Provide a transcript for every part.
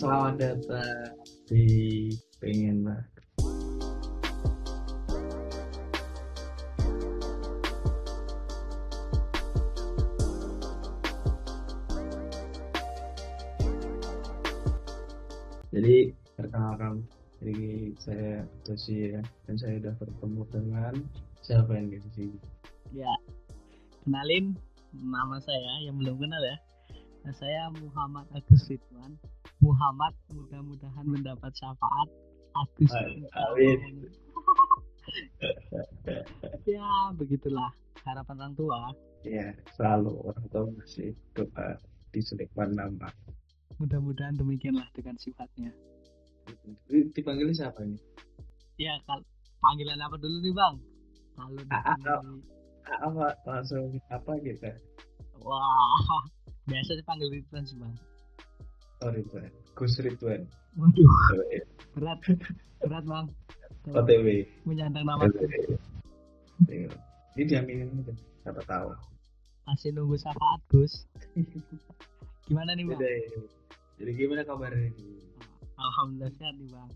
Selamat datang di pengen lah. Jadi perkenalkan jadi saya Tosi ya dan saya sudah bertemu dengan siapa yang di sini. Ya, kenalin nama saya yang belum kenal ya. Nah, saya Muhammad Agus Ridwan. Muhammad mudah-mudahan mendapat syafaat. Agus. Amin. ya, begitulah harapan orang tua. Ya, selalu orang tua masih doa diselipkan nama. Mudah-mudahan demikianlah dengan sifatnya. Dipanggil siapa ini? Ya, kalau panggilan apa dulu nih bang? Kalau Ah, ah, dipanggil, Apa langsung apa gitu? wah, biasa dipanggil Ridwan sih bang. Oh Ridwan, Gus Ridwan, Waduh, berat, berat bang. OTW. menyandang nama. Ini diaminin siapa tahu. masih nunggu syafaat Gus. Gimana nih bang? Udah. Jadi gimana kabarnya ini? Alhamdulillah sehat nih bang.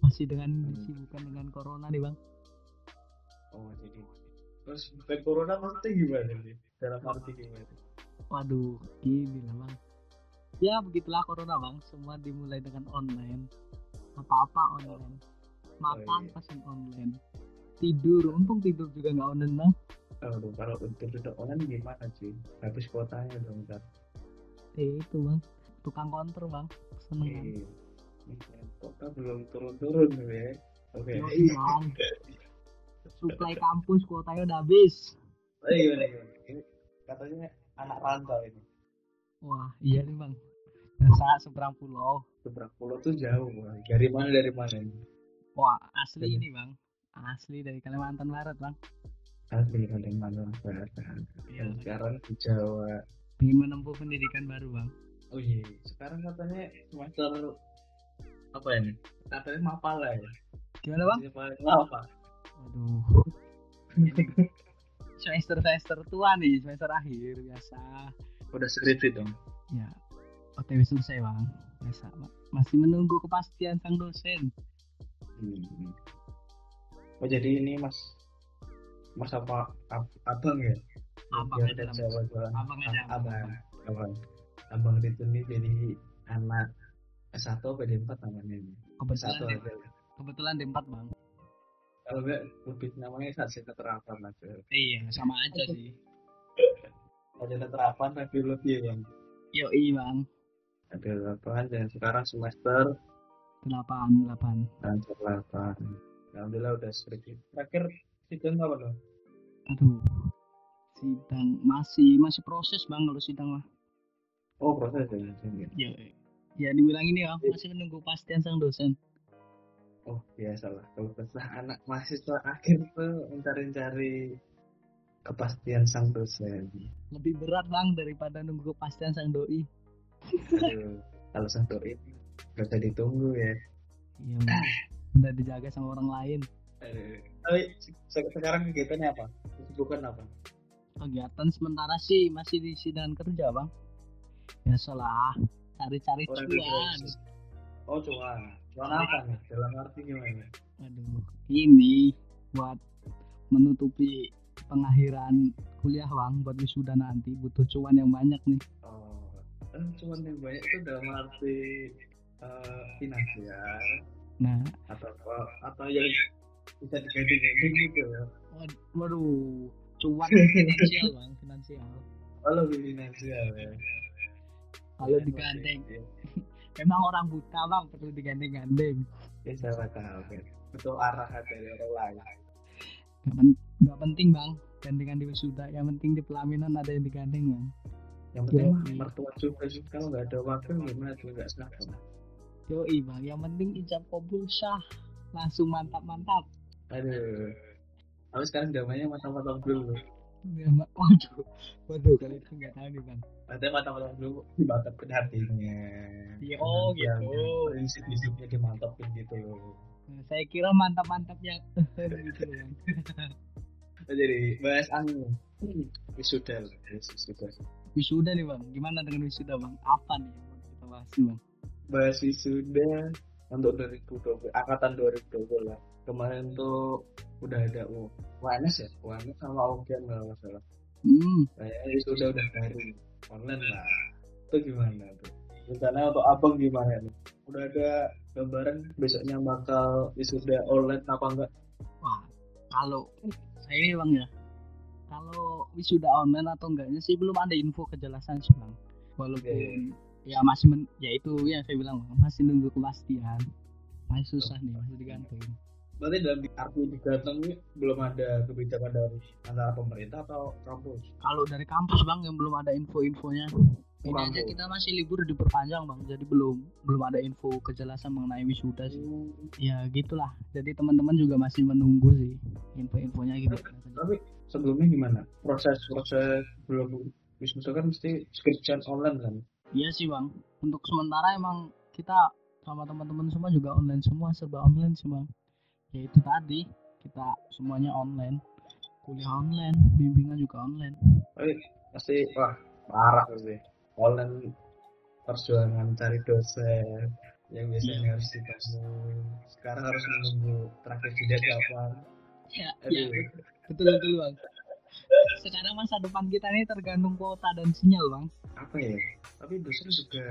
Masih dengan disibukan dengan corona nih bang. Oh jadi terus corona maksudnya gimana nih? Dalam arti gimana? Waduh, gini lah bang. Ya begitulah corona bang. Semua dimulai dengan online. Apa-apa online. Makan iya. pesen online. Tidur, untung tidur juga nggak online bang. Aduh, kalau untuk tidak online gimana sih? Habis kuotanya dong ntar. Eh itu bang. Tukang konter bang. Seneng kan? Eh, kota belum turun-turun ya. Oke. Yoi bang. Suplai kampus kuotanya udah habis. Oh, gimana gimana? Ini katanya anak rantau ini. Wah iya nih bang. Biasa seberang pulau. Seberang pulau tuh jauh. Bang. Dari mana dari mana ini? Wah asli Iya. ini bang. Asli dari Kalimantan Barat bang. Asli dari mana Barat. Iya. Sekarang di Jawa. Ingin menempuh pendidikan baru bang. Oh iya, sekarang katanya semester apa ini? Katanya mapala ya. Gimana bang? Lama. Aduh. semester semester tua nih, semester akhir biasa. Udah skripsi dong. Ya, OTW selesai bang. Biasa. Bang. Masih menunggu kepastian sang dosen. Hmm. Oh jadi ini mas mas apa ab, abang ya? Abang Mas. Jawa Jawa. Abang abang. Abang. Abang. Abang itu nih jadi anak S1 apa D4 namanya ini? Kebetulan S1 D, aja. kebetulan D4 bang. Kalau enggak lebih namanya sarjana terapan aja. Iya, sama aja sih. Sarjana terapan lebih ya bang. Yoi bang. Ada delapan dan sekarang semester 8, 8. Lancar delapan. Alhamdulillah udah skripsi. Terakhir sidang apa dong? Aduh. Sidang masih masih proses bang kalau sidang mah. Oh proses ya. ya. Ya, ya dibilang ini ya, masih menunggu kepastian sang dosen. Oh biasalah. Kalau kesah anak mahasiswa akhir tuh mencari-cari kepastian sang dosen. Lebih berat bang daripada nunggu kepastian sang doi. Aduh, kalau sang doi gak usah ditunggu ya. Iya bang. Udah dijaga sama orang lain. Aduh. Tapi se- sekarang kegiatannya apa? Kesibukan apa? Kegiatan sementara sih masih di sidang kerja bang. Biasalah cari-cari Orang cuan. Oh cuan. Cuan apa nih? Dalam arti gimana? Aduh, ini buat menutupi pengakhiran kuliah bang buat wisuda nanti butuh cuan yang banyak nih. Oh, kan cuan yang banyak itu dalam arti eh, finansial Nah, atau apa- atau yang bisa diganti-ganti gitu ya. wad- waduh, cuan finansial bang, finansial. Oh lebih finansial ya. Kalau digandeng, iya. memang orang buta bang perlu digandeng-gandeng. Ya siapa tahu kan. Betul arahan dari orang lain. Gak, pen- gak penting bang, gandengan di wisuda. Yang penting di pelaminan ada yang digandeng bang. Yang penting mah mertua juga sih. Kalau nggak ada waktu gimana juga nggak sah. Yoi bang, yang penting ijab kabul sah. Langsung mantap-mantap. Aduh. Tapi sekarang zamannya mata-mata dulu. Ya, waduh, waduh kalau itu nggak tahu nih bang. Nanti mata-mata dulu dimantapkan hatinya. Iya, oh gitu. Prinsip-prinsipnya dimantapin gitu loh. Nah, Saya kira mantap-mantap. Oh, jadi bahas anu wisuda wisuda. Wisuda nih bang, gimana dengan wisuda bang? Apa nih yang mau kita bahas nih bang? bahas wisuda untuk 2020 angkatan 2020 lah kemarin tuh udah ada oh, UNS ya UNS sama UGM kalau nggak salah hmm. kayaknya wisuda udah baru online lah itu gimana tuh rencana untuk abang gimana nih udah ada gambaran besoknya bakal wisuda online apa enggak? Wah kalau saya ini bang ya kalau wisuda online atau enggaknya sih belum ada info kejelasan sih bang. Walaupun Iya, ya masih men, ya itu yang saya bilang bang masih nunggu kepastian. Masih susah nih masih digantung berarti dalam arti digantung ini belum ada kebijakan dari antara pemerintah atau kampus? Kalau dari kampus bang yang belum ada info-infonya ini aja. Kita masih libur diperpanjang bang. Jadi belum belum ada info kejelasan mengenai wisuda sih. Ya gitulah. Jadi teman-teman juga masih menunggu sih info-infonya gitu. Tapi sebelumnya gimana? Proses proses belum wisuda kan mesti skripsian online kan? Iya sih bang. Untuk sementara emang kita sama teman-teman semua juga online semua serba online sih bang. Ya itu tadi. Kita semuanya online. Kuliah online bimbingan juga online. Tapi pasti wah parah sih online perjuangan cari dosen yang biasanya Iya. harus ditemu sekarang harus menunggu terakhir kapan ya, aduh. Ya betul betul bang. Sekarang masa depan kita ini tergantung kuota dan sinyal bang. Apa ya? Tapi dosen juga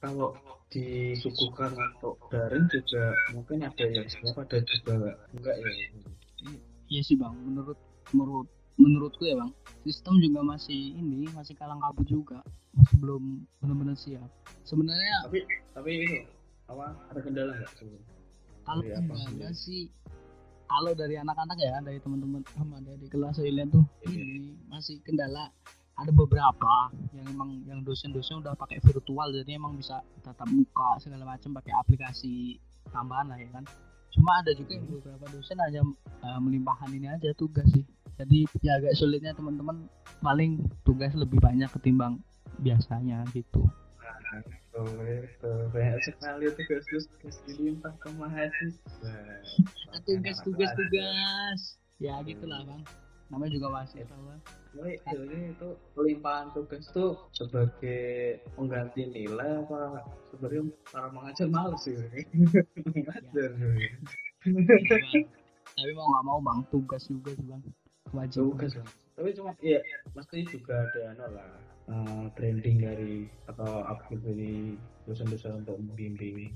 kalau disuguhkan untuk daring juga mungkin ada yang siap ada juga enggak ya? Iya sih bang. Menurut menurut menurutku ya bang sistem juga masih ini masih kalang kabut juga masih belum benar-benar siap sebenarnya tapi tapi itu apa ada kendala nggak sebenarnya? kalau Dari apa kendala sih? sih kalau dari anak-anak ya dari teman-teman sama dari kelas saya lihat tuh Iya. ini masih kendala ada beberapa yang emang yang dosen-dosen udah pakai virtual jadi emang bisa tatap muka segala macam pakai aplikasi tambahan lah ya kan cuma ada juga yang beberapa dosen aja eh, melimpahkan ini aja tugas sih jadi ya agak sulitnya teman-teman paling tugas lebih banyak ketimbang biasanya gitu. Tuh, itu banyak sekali tugas tugas dilimpah ke mahasiswa Nah, tugas tugas tugas ya gitulah bang. Namanya juga bang Tapi ini itu pelimpahan tugas tuh sebagai pengganti nilai apa sebenarnya para mengajar males sih Bang. tapi mau nggak mau bang tugas juga sih bang kewajiban tugas Bang. tapi cuma iya pasti juga ada anu lah eh, branding dari atau upgrade dari dosen-dosen untuk membimbing.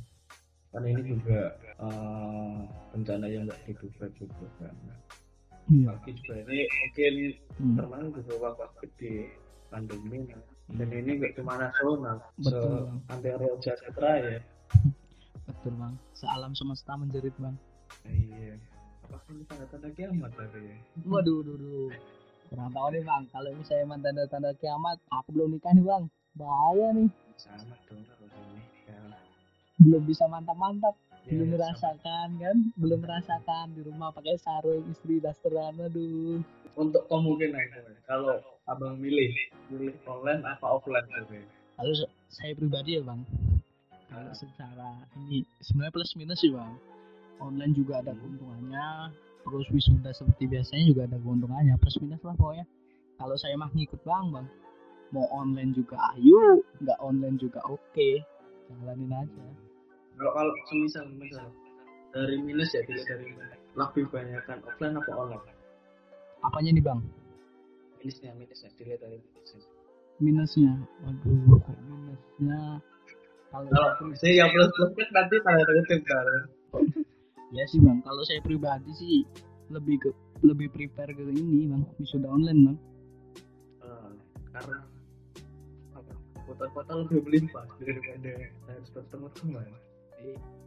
Karena ini juga eh, bencana yang nggak diduga juga kan. Iya. Juga ini mungkin Hmm, termasuk juga waktu di pandemi dan ini nggak cuma nasional Betul, Bang. antara sejahtera ya. Betul bang. Sealam semesta menjerit bang. Iya ini tanda-tanda kiamat tadi ya. Waduh waduh, waduh. kurang tahu nih bang. Kalau misalnya emang tanda-tanda kiamat aku belum nikah nih bang. Bahaya nih. Sama dong kalau ya, belum bisa mantap-mantap. Ya, belum sama. merasakan kan? Belum merasakan di rumah pakai sarung istri dasteran aduh. Untuk kemungkinan kalau abang milih milih online apa offline ya? kalau saya pribadi ya bang. Kalau secara ini sebenarnya plus minus sih bang online juga ada keuntungannya. Terus wisuda seperti biasanya juga ada keuntungannya plus minus lah pokoknya. Kalau saya mah ngikut bang bang. Mau online juga ayo. Nggak online juga oke. Jalanin aja. Kalau kalau semisal misal dari minus ya dari minus lebih banyakkan offline apa online? Apanya nih bang? Minusnya minusnya dilihat dari minusnya. Minusnya. Waduh kok minusnya? Kalau kalau saya yang plus plus kan nanti tanda kutip kan ya sih bang. Kalau saya pribadi sih lebih ke lebih prepare ke ini bang. Wisuda online bang. Eh, karena apa? Foto-foto lebih melimpah daripada harus bertemu teman.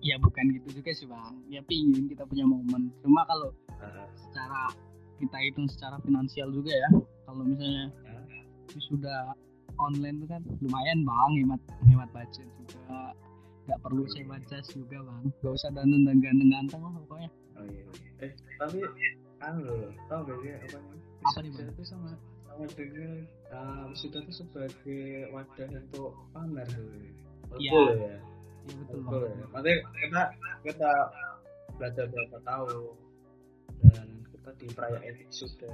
Ya bukan gitu juga sih bang. Ya pingin kita punya momen. Cuma kalau Ah, secara kita hitung secara finansial juga ya. Kalau misalnya ah, wisuda online itu kan lumayan bang. Hemat hemat budget juga nggak perlu sewa jas juga bang. Gak usah dandan dan ganteng-ganteng lah pokoknya. Oh iya eh tapi anu loh tau gak sih apa namanya? Apa nih, Bang? itu sama sama dengan uh, wisuda itu sebagai wadah untuk pamer Iya. betul ya? Betul betul bang. ya? Makanya kita kita belajar berapa tahun dan kita di perayaan wisuda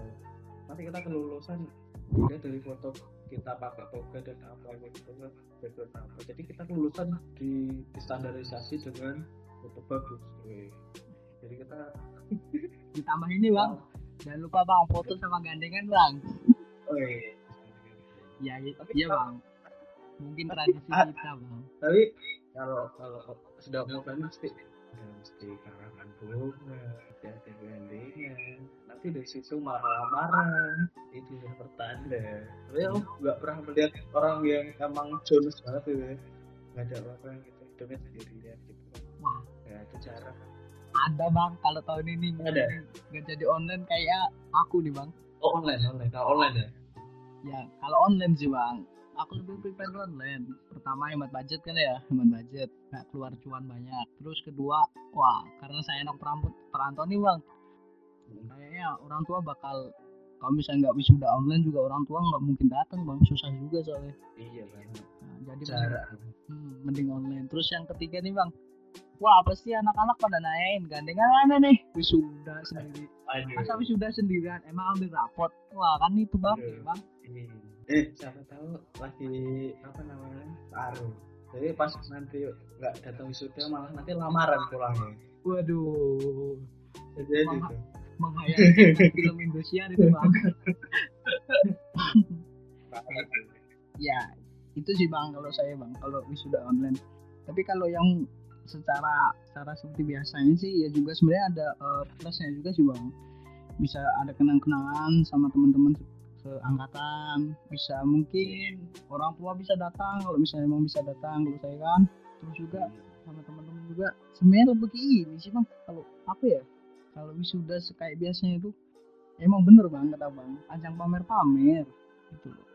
nanti kita kelulusan beda dari foto kita pakai toga dan apa gitu kan background apa jadi kita lulusan di, distandarisasi dengan foto bagus. Jadi kita ditambah ini bang. Jangan lupa bang foto sama gandengan bang. Oh iya. ya Tapi iya kalau- bang. Mungkin tradisi kita bang. Tapi kalau kalau sudah mau kan mesti ya karangan bunga ya ada gandengan nanti dari situ marah-marah itu yang pertanda tapi aku nggak pernah melihat orang yang emang jones banget gitu ya. Nggak ada orang gitu. Hidupnya sendirian gitu. Wah. Ya itu cara. Ada bang kalau tahun ini Ada. nggak jadi online kayak aku nih bang. Oh online online. Nah, online ya? Ya kalau online sih bang. Aku lebih prefer online. Pertama hemat budget kan ya hemat budget nggak keluar cuan banyak. Terus kedua wah karena saya anak perantau perantau nih bang. Kayaknya orang tua bakal kalau misalnya nggak wisuda online juga orang tua nggak mungkin datang bang. Susah juga soalnya. Iya kan Nah, jadi cara. hmm, mending online. Terus yang ketiga nih bang. Wah pasti anak-anak pada nanyain gandengan mana nih? Wisuda sendiri. Masa aduh wisuda sendirian? Emang ambil rapot? Wah kan itu bang. Aduh. bang. Ini eh siapa tahu lagi apa namanya taruh jadi pas nanti nggak datang wisuda malah nanti lamaran pulangnya. Waduh. Jadi Wah. itu menghayati film Indosiar itu bang. Ya itu sih bang kalau saya bang kalau wisuda online. Tapi kalau yang secara secara seperti biasanya sih ya juga sebenarnya ada eh, plusnya juga sih bang. Bisa ada kenang-kenangan sama teman-teman seangkatan bisa mungkin orang tua bisa datang kalau misalnya emang bisa datang kalau saya kan. Terus juga sama teman-teman juga sebenarnya lebih ini sih bang. Kalau apa ya kalau wisuda kayak biasanya itu emang bener bang kata bang. Ajang pamer-pamer gitu loh.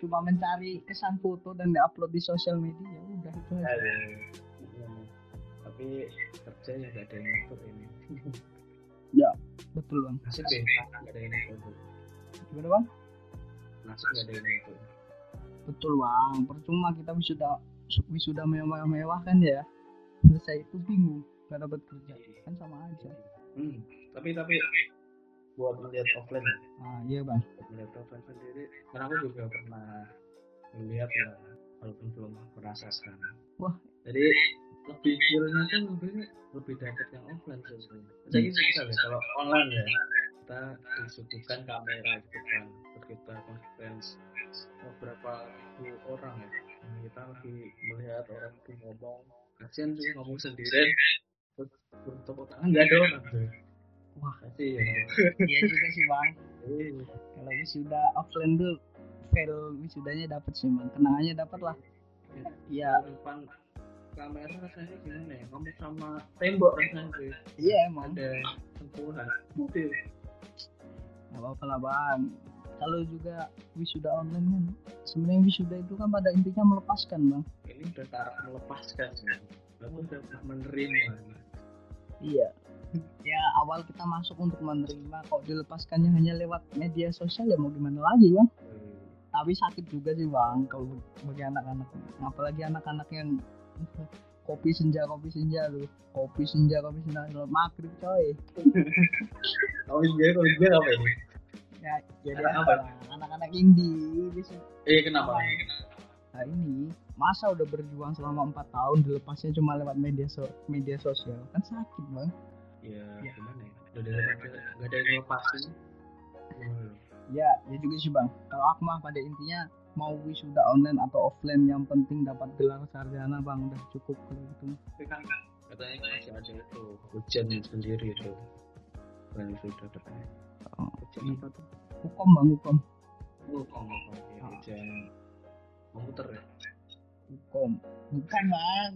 Cuma mencari kesan foto dan diupload di sosial media ya udah itu aja. Tapi kerja ya nggak ada yang ngatur ini betul bang. Nasib ya? Nggak ada yang ngatur gimana bang? Nasib nggak ada yang ngatur betul bang. Percuma kita wisuda wisuda mewah-mewah kan ya? Selesai itu bingung gak dapat kerja. Kan sama aja. Hmm. tapi tapi buat melihat offline ya, ah iya bang. Buat melihat offline sendiri. Karena aku juga pernah melihat lah walaupun belum merasakan Wah. jadi lebih feelnya tuh lebih lebih dapat yang offline sebenarnya. Jadi bisa ya kalau online ya kita disuguhkan kamera gitu kan terus kita conference beberapa ribu orang ya Nah, kita lebih melihat orang itu ngomong kasihan sih ngomong sendirian terus untuk tangan nggak ada orang tuh Wah. kasihan. Iya juga sih bang. Eh, kalau wisuda offline tuh fail wisudanya dapat sih bang. Kenangannya dapat lah. Iya. Depan kamera rasanya gimana ya? Ngomong sama tembok rasanya tuh iya emang. Ada sentuhan. Gitu. nggak apa-apa lah bang. Kalau juga wisuda online kan sebenarnya wisuda itu kan pada intinya melepaskan bang. Ini udah taraf melepaskan ya aku udah menerima iya. Ya awal kita masuk untuk menerima kok dilepaskannya hanya lewat media sosial ya mau gimana lagi bang? Eh, tapi sakit juga sih bang kalau bagi anak-anak. Apalagi anak-anak yang kopi senja kopi senja lu. Kopi senja kopi senja. Lu maghrib coy. Kalau dia kalau dia apa ini? Ya jadi Anak apa? anak-anak indie bisa eh kenapa? Nah ini masa udah berjuang selama empat tahun dilepasnya cuma lewat media so media sosial? Kan sakit bang. ya Ya. gimana ya? Udah daripada nggak ada yang lepasin. Ya ya juga sih bang. Kalau aku mah pada intinya mau wisuda online atau offline yang penting dapat gelar sarjana bang. Udah cukup kalau gitu. katanya masih ada itu hujan sendiri itu. Dan sudah katanya. Oh, hujan apa tuh? Hukum bang hukum. Oh ngomong ya hujan komputer ya? Hukum. Bukan bang.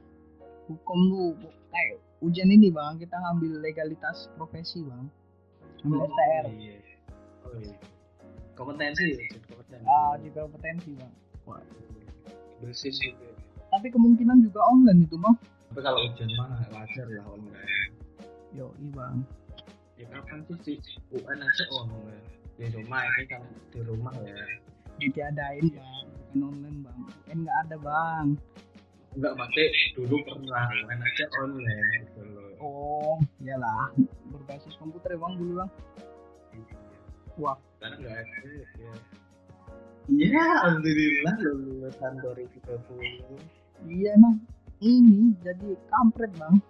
hukum tuh kayak ujian ini bang. Kita ngambil legalitas profesi bang. Ambil STR. iya. Oh iya kompetensi. Ya ujian kompetensi. Ah di kompetensi bang. bersih gitu Tapi kemungkinan juga online itu bang. tapi kalau hujan mah wajar lah online. Yo iya bang. ya kapan sih si UN aja online. Di rumah ini kan di rumah ya. Ditiadain bang. Bukan online bang. Kan nggak ada bang. Enggak pakai dulu pernah UN aja online gitu loh. Oh iyalah. Berbasis komputer ya bang dulu bang. Wah. Sekarang nggak ada ya Iya, alhamdulillah lulusan 2020 iya emang ini jadi kampret bang.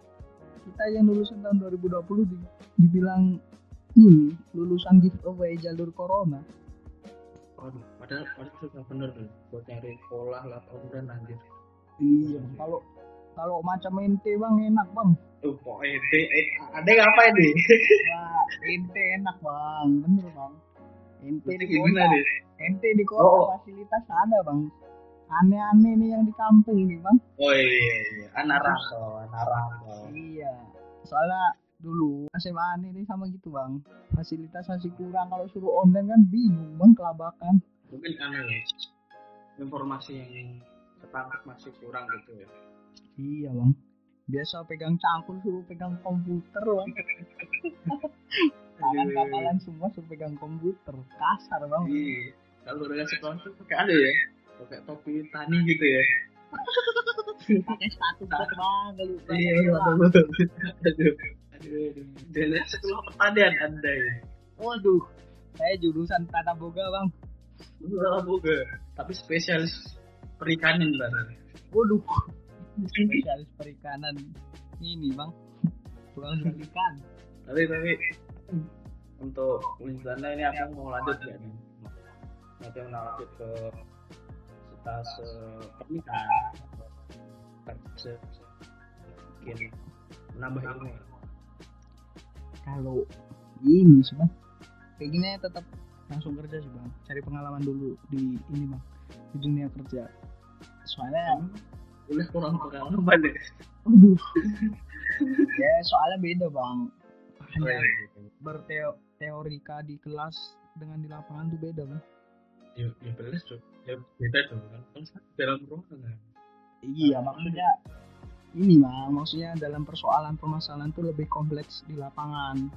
Kita yang lulusan tahun 2020 di, dibilang ini lulusan giveaway jalur corona. Waduh, padahal padahal sudah bener tuh buat nyari sekolah lah tahun anjir. Iya, kalau kalau macam ente bang enak bang. Tuh kok ente, eh, ada ngapain nih? Wah, ente enak bang, bener bang. Ente di kota, nih? ente di kota Oh. fasilitas ada bang. Aneh-aneh nih yang di kampung nih bang. Oh iya iya, anak rantau, anak rantau. Iya, soalnya dulu SMA ini sama gitu bang. Fasilitas masih kurang kalau suruh online kan bingung bang kelabakan. Mungkin anu ya, informasi yang ketangkep masih kurang gitu ya. Iya bang. Biasa pegang cangkul suruh pegang komputer bang. Tangan kapalan semua suruh pegang komputer. Kasar bang. Iya, kalau udah sekolah tuh pakai anu ya, pakai topi tani gitu ya. Pakai sepatu bot bang. Kalau Iya, betul betul. Aduh, aduh, aduh. Jadi sekolah pertanian anda ya. Waduh. Saya jurusan tata boga bang. Enggak boga, tapi spesialis perikanan lah. Waduh. Spesialis perikanan ini bang. Tukang ikan. Tapi tapi untuk Winsana ini aku mau lanjut ya. Nanti mau lanjut ke stase pernikahan kerja. Mungkin menambah ilmu kalau ini sih bang. Kayak gini ya tetap langsung kerja sih bang. Cari pengalaman dulu di ini bang. Di dunia kerja. Soalnya boleh kurang pengalaman deh. Aduh. Ya soalnya beda bang. Hanya ya, berteorika di kelas dengan di lapangan tuh beda bang. Ya, ya beres tuh ya beda dong kan. Kan dalam ruangan iya maksudnya ini bang. Maksudnya dalam persoalan permasalahan tuh lebih kompleks di lapangan.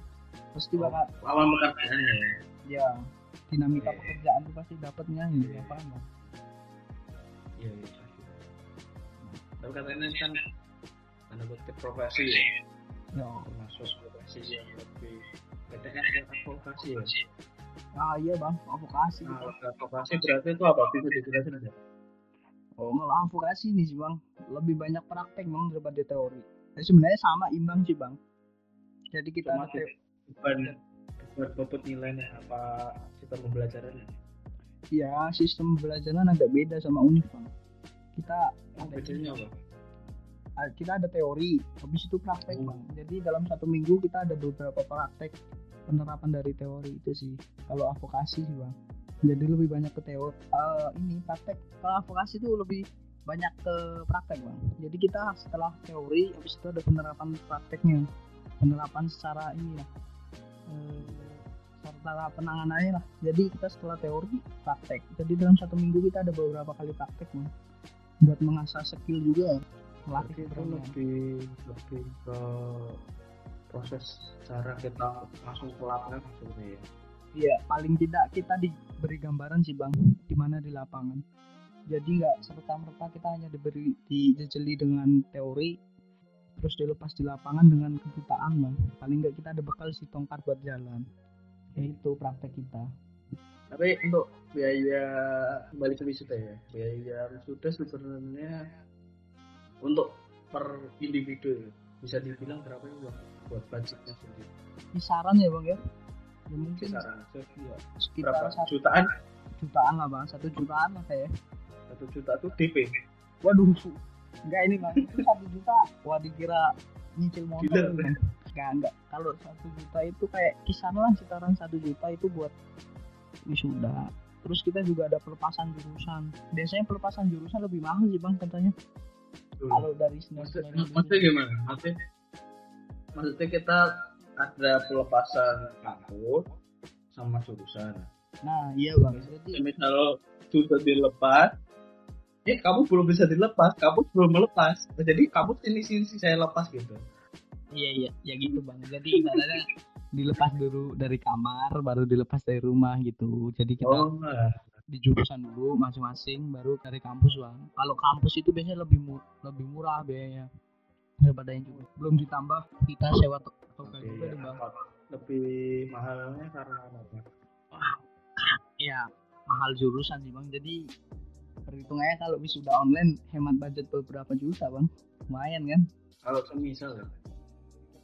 Pasti Oh. bakal awal pekerjaannya ya? Ya dinamika Iya. pekerjaan tuh pasti dapatnya di lapangan bang. iya iya tapi katanya kan tanda kutip profesi ya ya. Termasuk profesi yang lebih katanya ada advokasi ya ah iya bang. Advokasi. Nah advokasi berarti itu apa? Bisa dijelasin aja. Oh, kalau advokasi nih sih bang, lebih banyak praktek bang daripada teori. Jadi sebenarnya sama imbang sih bang. Jadi kita Cuma ada bukan buat bobot nilainya apa kita pembelajarannya ya sistem pembelajaran agak beda sama univ bang. Kita oh, bedanya apa kita ada teori, habis itu praktek bang. Jadi dalam satu minggu kita ada beberapa praktek penerapan dari teori itu sih. Kalau advokasi sih bang. Jadi lebih banyak ke teori. eh, ini praktek. Kalau advokasi itu lebih banyak ke praktek bang. Jadi kita setelah teori, habis itu ada penerapan prakteknya. Penerapan secara ini ya. eh, secara penanganannya lah. Jadi kita setelah teori praktek. Jadi dalam satu minggu kita ada beberapa kali praktek bang. Buat mengasah skill juga. Melatih Berarti itu lebih lebih ke proses cara kita langsung ke lapangan maksudnya ya Iya, paling tidak kita diberi gambaran sih bang, di mana di lapangan. Jadi nggak serta merta kita hanya diberi dijejeli dengan teori, terus dilepas di lapangan dengan kebutaan bang. Paling nggak kita ada bekal si tongkat buat jalan. Yaitu praktek kita. tapi untuk biaya kembali ke wisuda ya biaya wisuda sebenarnya untuk per individu ya, bisa dibilang berapa ya Bang? buat budgetnya sendiri Kisaran ya bang ya? Ya mungkin kisaran aja ya, sekitar berapa satu jutaan jutaan lah bang, satu jutaan lah kayak. satu juta tuh DP Waduh, enggak ini bang, itu satu juta. Wah dikira nyicil motor. Dealer. Bang. Enggak, enggak. Kalau satu juta itu kayak kisaran lah sekitaran satu juta itu buat wisuda. Terus kita juga ada pelepasan jurusan. Biasanya pelepasan jurusan lebih mahal sih bang katanya. Kalau dari senior maksudnya gimana? Maksudnya, maksudnya kita ada pelepasan kampus sama jurusan. Nah iya bang. Jadi Misal jurusan dilepas, eh kamu belum bisa dilepas, kamu belum melepas. Jadi kamu sini sini saya lepas gitu. iya iya ya gitu bang. Jadi ibaratnya dilepas dulu dari kamar, baru dilepas dari rumah gitu. Jadi kita Oh, nah. Di jurusan dulu masing-masing baru dari kampus bang. Kalau kampus itu biasanya lebih mu- lebih murah biayanya daripada yang juga belum ditambah kita sewa to- toga juga Iya, nih bang lebih mahalnya karena apa? ya mahal jurusan sih bang. Jadi perhitungannya kalau wisuda online hemat budget beberapa juta bang. Lumayan kan? Kalau semisal ya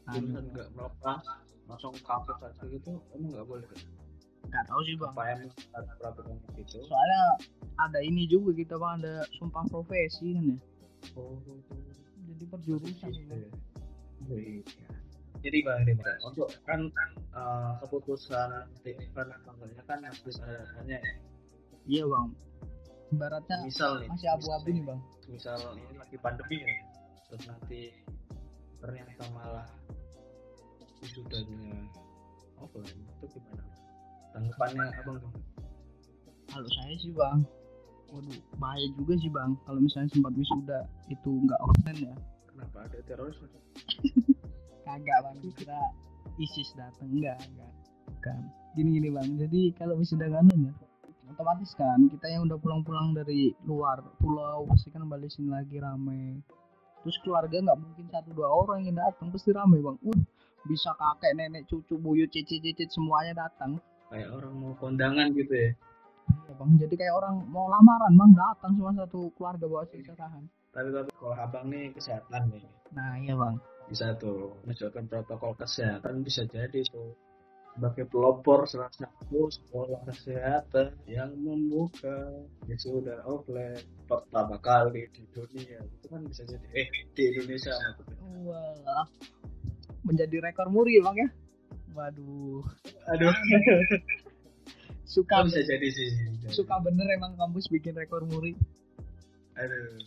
Anu, jurusan nggak melepas langsung kampus aja gitu emang nggak boleh kan? Nggak tahu sih bang. Gitu? Soalnya ada ini juga kita bang ada sumpah profesi kan ya? Oh jadi perjurusan. Gitu ya. Jadi bang untuk kan eh, keputusan event contohnya kan harus ada datanya ya. Iya bang. Ibaratnya misal nih masih abu-abu nih bang. misal ini lagi pandemi ya terus nanti ternyata malah wisudanya offline itu gimana tanggapannya abang tuh? Kalau saya sih bang waduh bahaya juga sih bang kalau misalnya sempat wisuda itu nggak offline ya. Kenapa? Ada teroris kagak bang kira ISIS datang enggak enggak bukan. Gini gini bang jadi kalau wisuda kan ya otomatis kan kita yang udah pulang-pulang dari luar pulau pasti kan balik sini lagi rame. Terus keluarga nggak mungkin satu dua orang yang datang pasti rame bang. Uh bisa kakek nenek cucu buyut cicit cicit semuanya datang kayak orang mau kondangan gitu ya. Ya bang. Jadi kayak orang mau lamaran bang. Datang semua satu keluarga bawa serahan tapi tapi kalau abang nih kesehatan nih. Nah iya bang. Bisa tuh menjalankan protokol kesehatan bisa jadi tuh. Sebagai pelopor salah satu sekolah kesehatan yang membuka. Ya sudah offline. Pertama kali di dunia. Itu kan bisa jadi eh di Indonesia. Wah menjadi rekor muri bang ya waduh. Aduh. Suka bisa jadi sih suka bener emang kampus bikin rekor muri. Aduh.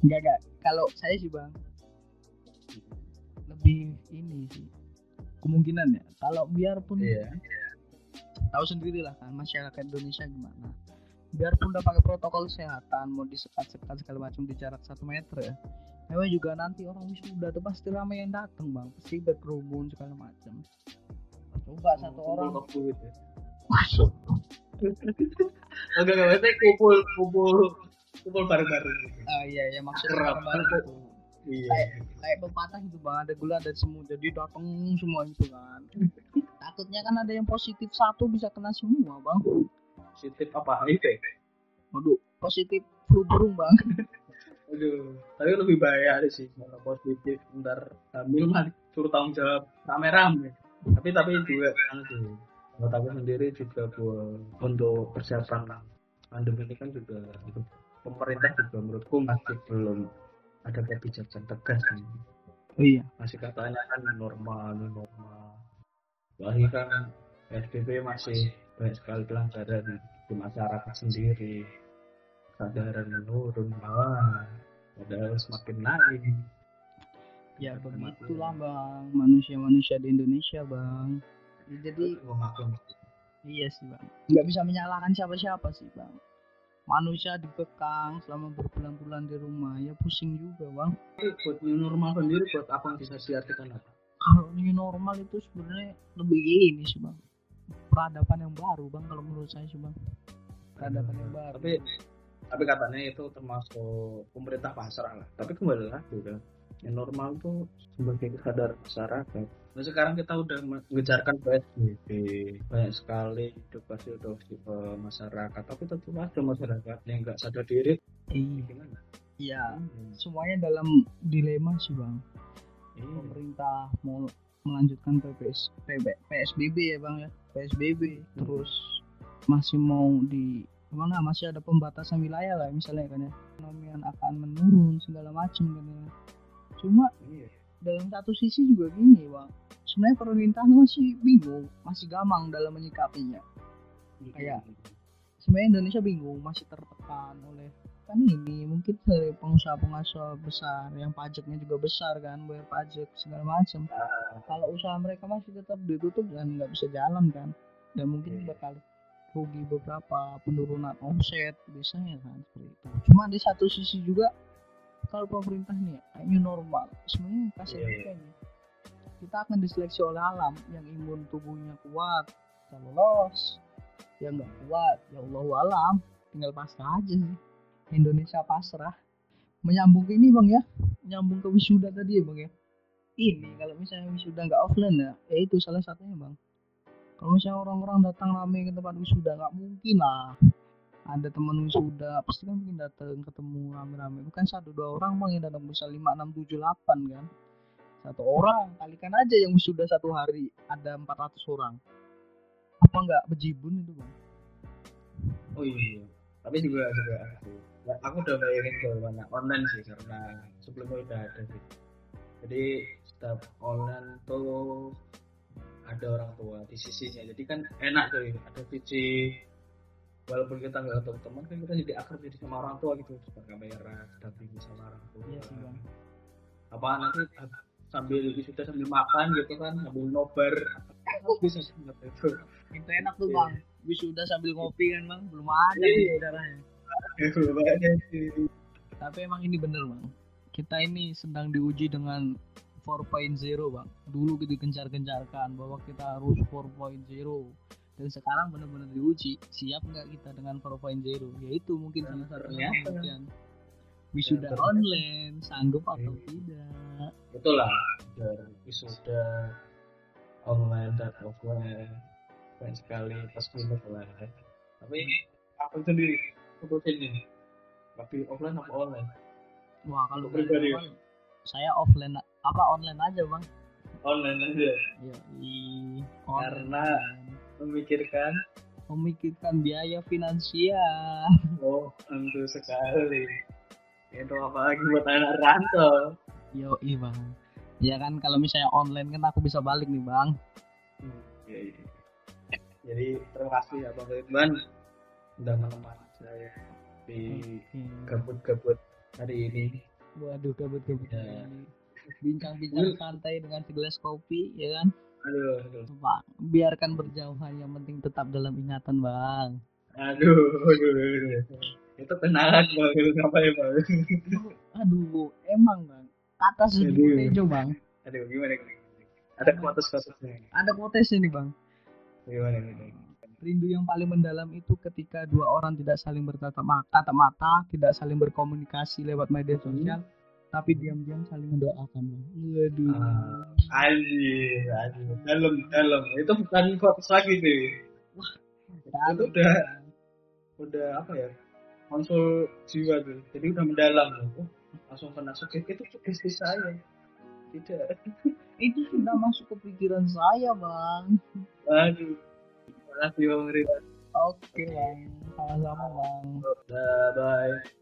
Enggak enggak kalau saya sih bang lebih ini sih kemungkinan ya. Kalau biarpun iya. tahu sendiri lah kan masyarakat Indonesia gimana. Biarpun udah pakai protokol kesehatan mau disekat-sekat segala macam di jarak satu meter ya memang juga nanti orang wisuda tuh pasti ramai yang datang bang. Pasti berkerumun segala macam coba satu orang. kumpul gitu enggak enggak maksudnya kumpul kumpul kumpul bareng-bareng gitu. ah iya ya maksudnya Kerap. bareng-bareng gitu. iya. Kayak kayak pepatah gitu bang. Ada gula ada semua jadi datang semua itu kan. Takutnya kan ada yang positif satu bisa kena semua bang. Positif apa? HIV waduh positif flu burung bang Aduh, tapi lebih bahaya sih kalau positif ntar hamil mah suruh tanggung jawab rame-rame. Tapi tapi juga kan sih. Kalau aku sendiri juga buat untuk persiapan pandemi ini kan juga itu pemerintah juga menurutku masih belum ada kebijakan tegas nih. oh iya Masih katanya kan normal, normal. Lagi kan PSBB masih banyak sekali pelanggaran di masyarakat sendiri kesadaran menurun malah padahal semakin naik. Ya begitulah bang. Manusia-manusia di Indonesia bang. Ya, jadi memaklum iya sih bang. Nggak bisa menyalahkan siapa-siapa sih bang. Manusia dikekang selama berbulan-bulan di rumah. Ya pusing juga bang. Buat new normal sendiri buat apa yang bisa diartikan apa kalau new normal itu sebenarnya lebih ini sih bang. Peradaban yang baru bang kalau menurut saya sih bang. Peradaban yang baru. Tapi tapi katanya itu termasuk pemerintah pasrah lah. Tapi kembali lagi kan yang normal tuh sebagai kesadaran masyarakat. Nah sekarang kita udah mengejarkan PSBB banyak sekali edukasi edukasi ke masyarakat. Tapi tetap ada masyarakat yang nggak sadar diri. Iya. Gimana? Iya. Hmm, semuanya dalam dilema sih bang. Iya. pemerintah mau melanjutkan PPS, PB, PSBB ya bang ya. PSBB terus masih mau di mana masih ada pembatasan wilayah lah misalnya kan ya. Ekonomian akan menurun segala macam kan ya. Cuma iya. dalam satu sisi juga gini bang. Sebenarnya pemerintah masih bingung masih gamang dalam menyikapinya. Kayak- sebenarnya Indonesia bingung masih tertekan oleh kan ini. Mungkin dari pengusaha-pengusaha besar yang pajaknya juga besar kan bayar pajak segala macam kalau usaha mereka masih tetap ditutup dan nggak bisa jalan kan. Dan mungkin Iya. bakal rugi beberapa penurunan omset biasanya kan seperti itu. Cuma di satu sisi juga kalau pemerintah nih kayak new normal. Sebenarnya kasih Iya, iya. juga nih kita akan diseleksi oleh alam. Yang imun tubuhnya kuat bisa lolos yang nggak kuat ya Allah alam. Tinggal pasrah aja sih. Indonesia pasrah. Menyambung ke ini bang ya. Nyambung ke wisuda tadi ya bang ya. Ini kalau misalnya wisuda nggak offline ya ya itu salah satunya bang kalau misalnya orang-orang datang rame ke tempat wisuda nggak mungkin lah. Ada teman wisuda pasti kan mungkin datang ketemu rame-rame. Bukan satu dua orang bang yang datang bisa lima enam tujuh delapan kan? Satu orang kalikan aja yang wisuda satu hari ada 400 orang. Apa nggak bejibun itu bang? Oh iya tapi juga juga aku aku udah bayangin ke mana online sih karena sebelumnya udah ada sih. Jadi setiap online tuh ada orang tua di sisinya. Jadi kan enak tuh ada sisi walaupun kita nggak ketemu teman kan kita jadi akrab jadi sama orang tua gitu. Suka kamera dampingi sama orang tua. Iya sih bang. Apa nanti sambil wisuda sambil makan gitu kan sambil nobar. Bisa banget itu itu enak tuh bang. Wisuda sambil ngopi kan bang. Belum ada Iya. nih saudaranya. Tapi emang ini bener bang. Kita ini sedang diuji dengan 4.0 bang dulu kita gencar-gencarkan bahwa kita harus 4.0 dan sekarang benar-benar diuji siap nggak kita dengan 4.0 yaitu mungkin salah satunya pembuktian wisuda online sanggup atau Iya. tidak? Itulah dari wisuda online dan offline. Banyak sekali pas minus lah tapi aku sendiri putusin nih tapi offline apa online? Wah kalau pribadi. saya offline apa online aja bang? Online aja. Ya i Karena- memikirkan memikirkan biaya finansial. Oh tentu sekali. Itu apalagi buat anak rantau. Yo bang. Ya kan kalau misalnya online kan aku bisa balik nih bang. Hmm, iya, iya. jadi terima kasih ya bang Ridwan. Udah menemani saya di gabut-gabut hari ini. Waduh, gabut-gabut Ya. Bincang-bincang santai dengan segelas kopi, ya kan? aduh aduh Bang, biarkan berjauhan, yang penting tetap dalam ingatan, Bang. aduh aduh, aduh. itu kenalan bang itu apa ya bang Aduh, emang, Bang. Kata sedikit Tejo, Bang. aduh gimana gimana? ada kuotas-kuotasnya Ada quotes ini, Bang. gimana gimana Rindu yang paling mendalam itu ketika dua orang tidak saling bertatap mata, tatap mata, tidak saling berkomunikasi lewat media sosial, tapi diam-diam saling mendoakan. Waduh. Ah. anjir anjir dalam dalam itu bukan kuotas lagi sih Dalam, itu udah udah apa ya konsul jiwa tuh jadi udah mendalam tuh oh, langsung kena sakit itu sugesti saya tidak Itu sudah masuk ke pikiran saya, Bang. aduh terima kasih bang Ridwan Oke, Bang. Sama-sama, Bang. bye bye